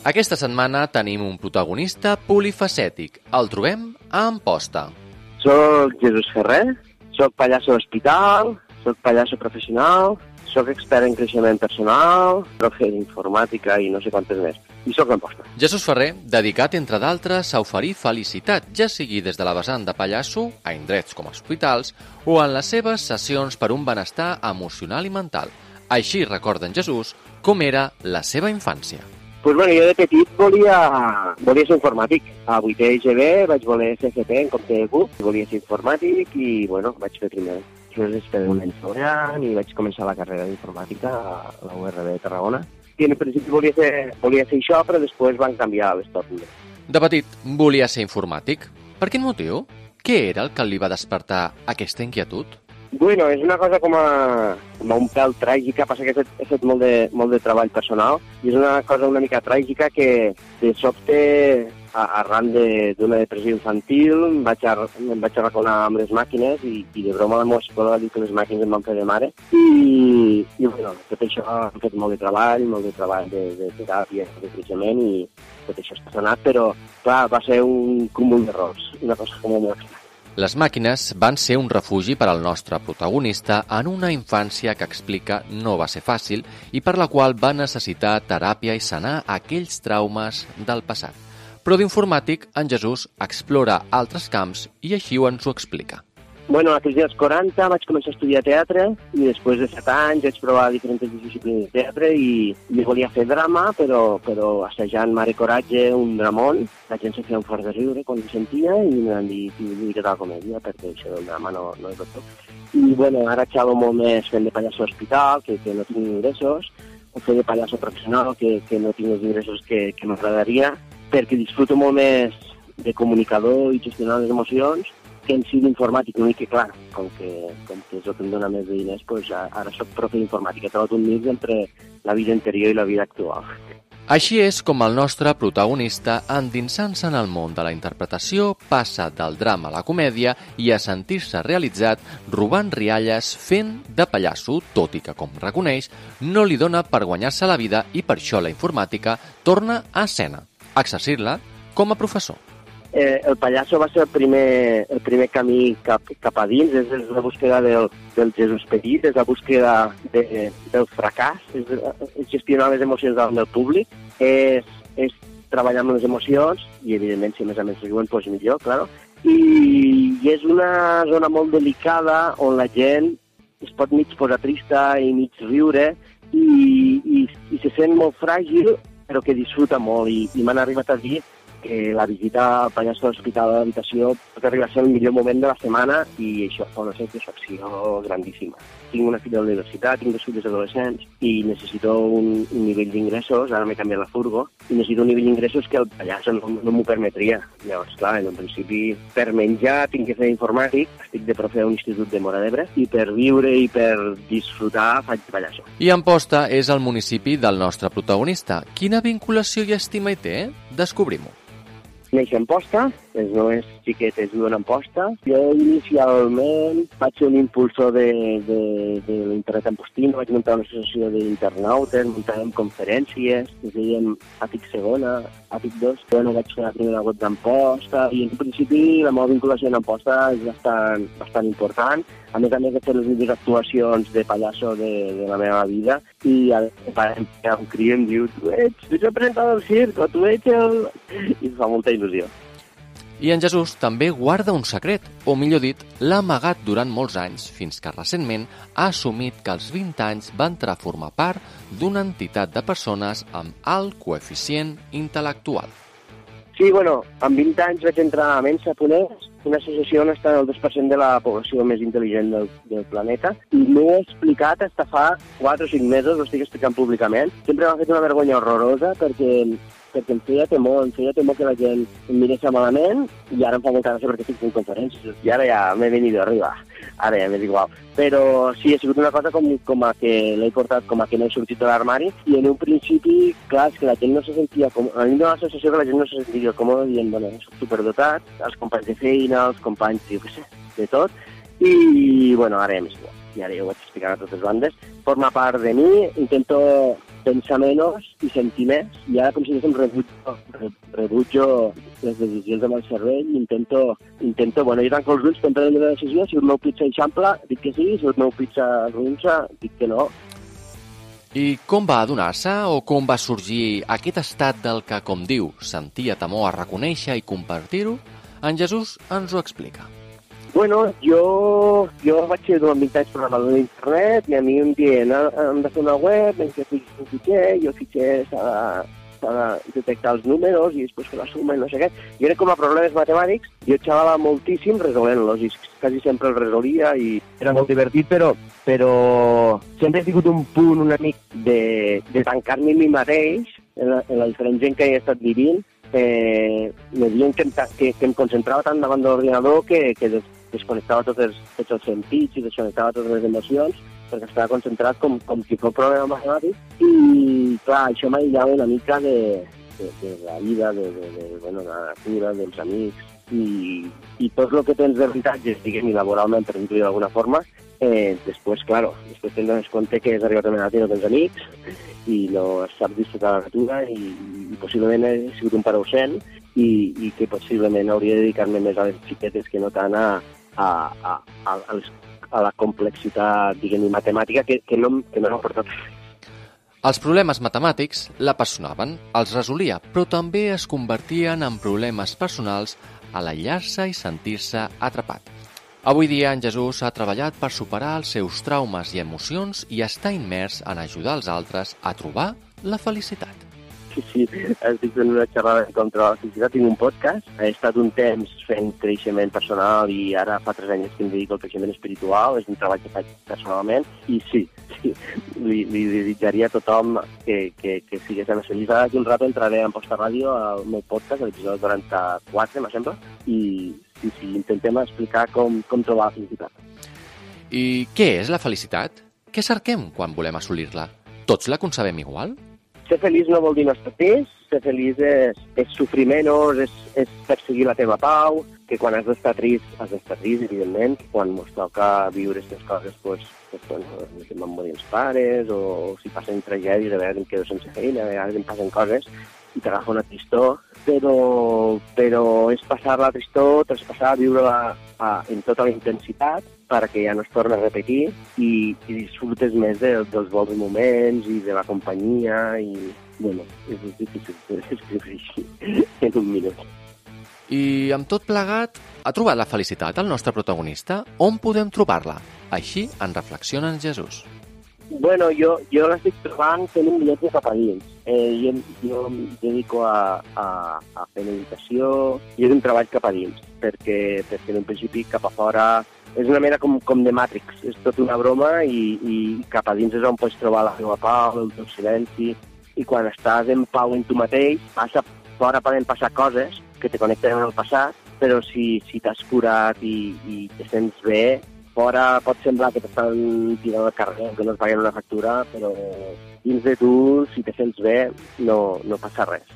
Aquesta setmana tenim un protagonista polifacètic. El trobem a Amposta. Soc Jesús Ferrer, soc pallasso d'hospital, soc pallasso professional, soc expert en creixement personal, profe d'informàtica i no sé quantes més. I soc d'Amposta. Jesús Ferrer, dedicat, entre d'altres, a oferir felicitat, ja sigui des de la vessant de pallasso, a indrets com hospitals, o en les seves sessions per un benestar emocional i mental. Així recorden Jesús com era la seva infància. Pues bueno, jo de petit volia, volia ser informàtic. A 8è IGB vaig voler ser FP en compte de CUP, volia ser informàtic i, bueno, vaig fer primer. Després després un any treballant i vaig començar la carrera d'informàtica a la URB de Tarragona. I en principi volia ser, volia ser això, però després van canviar les tornes. De petit, volia ser informàtic. Per quin motiu? Què era el que li va despertar aquesta inquietud? Bueno, és una cosa com a, com a un pèl tràgica, passa que he fet, he fet molt, de, molt de treball personal i és una cosa una mica tràgica que de sobte, a, arran d'una de, depressió infantil, em vaig, a, em vaig arraconar amb les màquines i, i de broma la meva psicòloga dir que les màquines em van fer de mare i, i bueno, tot això he fet molt de treball, molt de treball de, de teràpia, de creixement i tot això està sanat, però clar, va ser un cúmul d'errors, una cosa com molt. Les màquines van ser un refugi per al nostre protagonista en una infància que explica no va ser fàcil i per la qual va necessitar teràpia i sanar aquells traumes del passat. Però d'informàtic, en Jesús explora altres camps i així ho ens ho explica. Bueno, a dels 40 vaig començar a estudiar teatre i després de 7 anys vaig provar diferents disciplines de teatre i, i volia fer drama, però, però assajant Mare Coratge, un dramón, la gent se feia un fort de riure quan ho sentia i em van dir, que tal comèdia, perquè això del drama no, no és tot. I bueno, ara xalo molt més fent de pallasso hospital, que, que no tinc ingressos, o fer de pallasso professional, que, que no tinc els ingressos que, que m'agradaria, perquè disfruto molt més de comunicador i gestionar les emocions que en si d'informàtic, l'únic que, clar, com que, com que és el que em dona més de diners, doncs ara sóc profe d'informàtica. He trobat un mig entre la vida anterior i la vida actual. Així és com el nostre protagonista, endinsant-se en el món de la interpretació, passa del drama a la comèdia i a sentir-se realitzat robant rialles fent de pallasso, tot i que, com reconeix, no li dona per guanyar-se la vida i per això la informàtica torna a escena, exercir-la com a professor eh, el pallasso va ser el primer, el primer camí cap, cap a dins, és, la búsqueda del, del Jesús petit, és la búsqueda de, del fracàs, és, és gestionar les emocions del, del públic, és, és treballar amb les emocions, i evidentment si a més a més riuen, doncs millor, claro. I, I és una zona molt delicada on la gent es pot mig posar trista i mig riure i, i, i se sent molt fràgil, però que disfruta molt. I, i m'han arribat a dir que la visita al pallasso de l'habitació pot arribar a ser el millor moment de la setmana i això fa una satisfacció grandíssima. Tinc una filla de la universitat, tinc dos filles adolescents i necessito un, un nivell d'ingressos, ara m'he canviat la furgo, i necessito un nivell d'ingressos que el pallasso no, no m'ho permetria. Llavors, clar, en principi, per menjar tinc que fer informàtic, estic de profe a un institut de Mora d'Ebre, i per viure i per disfrutar faig pallasso. I Amposta és el municipi del nostre protagonista. Quina vinculació i estima hi té? Descobrim-ho. Neix en posta, els meus xiquetes viuen en posta. Jo inicialment vaig ser un impulsor de, de, de l'internet Postino, vaig muntar una associació d'internautes, muntàvem conferències, ens dèiem APIC segona, APIC 2. Bueno, vaig fer la primera web d'Amposta i en principi la meva vinculació amb Amposta és bastant, bastant important. A més a més de fer les millors actuacions de pallasso de, de la meva vida i a un cri em diu tu ets, tu ets el presentador del circ o tu ets el... I fa molta il·lusió. I en Jesús també guarda un secret, o millor dit, l'ha amagat durant molts anys, fins que recentment ha assumit que als 20 anys va entrar a formar part d'una entitat de persones amb alt coeficient intel·lectual. Sí, bueno, amb 20 anys vaig entrar a Mensa Ponés, una associació on està el 2% de la població més intel·ligent del, del planeta, i m'ho he explicat fins fa 4 o 5 mesos, ho estic explicant públicament. Sempre m'ha fet una vergonya horrorosa perquè perquè em feia temor, em feia temor que la gent em mirés malament i ara em fa molta gràcia perquè estic fent conferències i ara ja m'he venit arriba, ara ja m'és igual. Però sí, ha sigut una cosa com, com a que l'he portat, com a que no he sortit de l'armari i en un principi, clar, és que la gent no se sentia com... A mi la sensació que la gent no se sentia còmode dient, bueno, soc superdotat, els companys de feina, els companys, jo què sé, de tot, i, bueno, ara ja m'és igual i ara ja ho vaig explicar a totes bandes, forma part de mi, intento pensar menys i sentir més. I ara com si diguéssim rebutjo, rebutjo les decisions amb el cervell i intento, intento bueno, jo tanco els ulls, prendre la decisió, si el meu pizza eixampla, dic que sí, si el meu pizza arronsa, dic que no. I com va adonar-se o com va sorgir aquest estat del que, com diu, sentia temor a reconèixer i compartir-ho? En Jesús ens ho explica. Bueno, jo, jo vaig ser durant 20 anys programador d'internet i a mi em diuen hem de fer una web en què fiquis un fitxer i el fitxer s'ha de, de detectar els números i després fer la suma i no sé què. I era com a problemes matemàtics, jo xalava moltíssim resolent-los i quasi sempre els resolia i era molt divertit, però, però sempre he tingut un punt una mic de, de tancar-me a mi mateix en la, en la diferent gent que he estat vivint eh, me diuen que, que, que em concentrava tant davant de l'ordinador que, que desconnectava tots els, tots els sentits i desconnectava totes les emocions perquè estava concentrat com, com si fos problema matemàtic. I clar, això m'aïllava una mica de, de, de la vida, de, de, de, bueno, la natura, dels amics i, i tot el que tens de veritatges, diguem, i laboralment, per dir d'alguna forma, eh, després, claro, després tens compte que has arribat a una edat i no tens amics i no saps disfrutar la natura i, i possiblement he sigut un pare ausent i, i que possiblement hauria de dedicar-me més a les xiquetes que no tant a, a, a, a, a, la complexitat, diguem matemàtica que, que no, que no m'ha portat els problemes matemàtics l'apassionaven, els resolia, però també es convertien en problemes personals a l'aïllar-se i sentir-se atrapat. Avui dia en Jesús ha treballat per superar els seus traumes i emocions i està immers en ajudar els altres a trobar la felicitat. Sí, sí, estic fent una xerrada contra la felicitat, tinc un podcast, he estat un temps fent creixement personal i ara fa tres anys que em dedico al creixement espiritual, és un treball que faig personalment i sí, sí li, li desitjaria a tothom que, que, que sigués. Ara d'aquí un rato entraré en Posta Ràdio al meu podcast, l'episodi 44, me sembla, i sí, sí, intentem explicar com, com trobar la felicitat. I què és la felicitat? Què cerquem quan volem assolir-la? Tots la concebem igual? Ser feliç no vol dir no estar trist, ser feliç és, és sofrir menys, és, és perseguir la teva pau, que quan has d'estar trist, has d'estar trist, evidentment, quan ens toca viure aquestes coses, pues, pues, bueno, que van morir els pares, o, o si passen tragèdies, a vegades em quedo sense feina, a vegades em passen coses, i t'agafa una tristor, però, però és passar la tristor, traspassar, viure-la en tota la intensitat, perquè ja no es torna a repetir i, i disfrutes més de, dels bons moments i de la companyia i, bueno, és difícil d'escriure així en un minut. I amb tot plegat, ha trobat la felicitat el nostre protagonista? On podem trobar-la? Així en reflexiona en Jesús. Bueno, jo, jo l'estic trobant fent un viatge cap a dins. Eh, jo, jo em dedico a, a, a fer meditació i és un treball cap a dins, perquè, perquè en un principi cap a fora és una mena com, com de Matrix, és tot una broma i, i cap a dins és on pots trobar la teva pau, el teu silenci, i quan estàs en pau en tu mateix, passa, fora poden passar coses que te connecten amb el passat, però si, si t'has curat i, i te sents bé, fora pot semblar que t'estan tirant al carrer que no et paguen una factura, però dins de tu, si te sents bé, no, no passa res.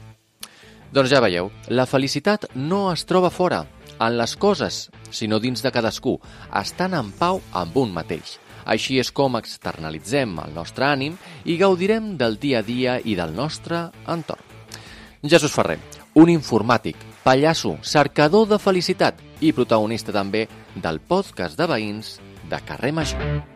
Doncs ja veieu, la felicitat no es troba fora, en les coses, sinó dins de cadascú, estan en pau amb un mateix. Així és com externalitzem el nostre ànim i gaudirem del dia a dia i del nostre entorn. Jesús Ferrer, un informàtic, pallasso, cercador de felicitat i protagonista també del podcast de veïns de Carrer Major.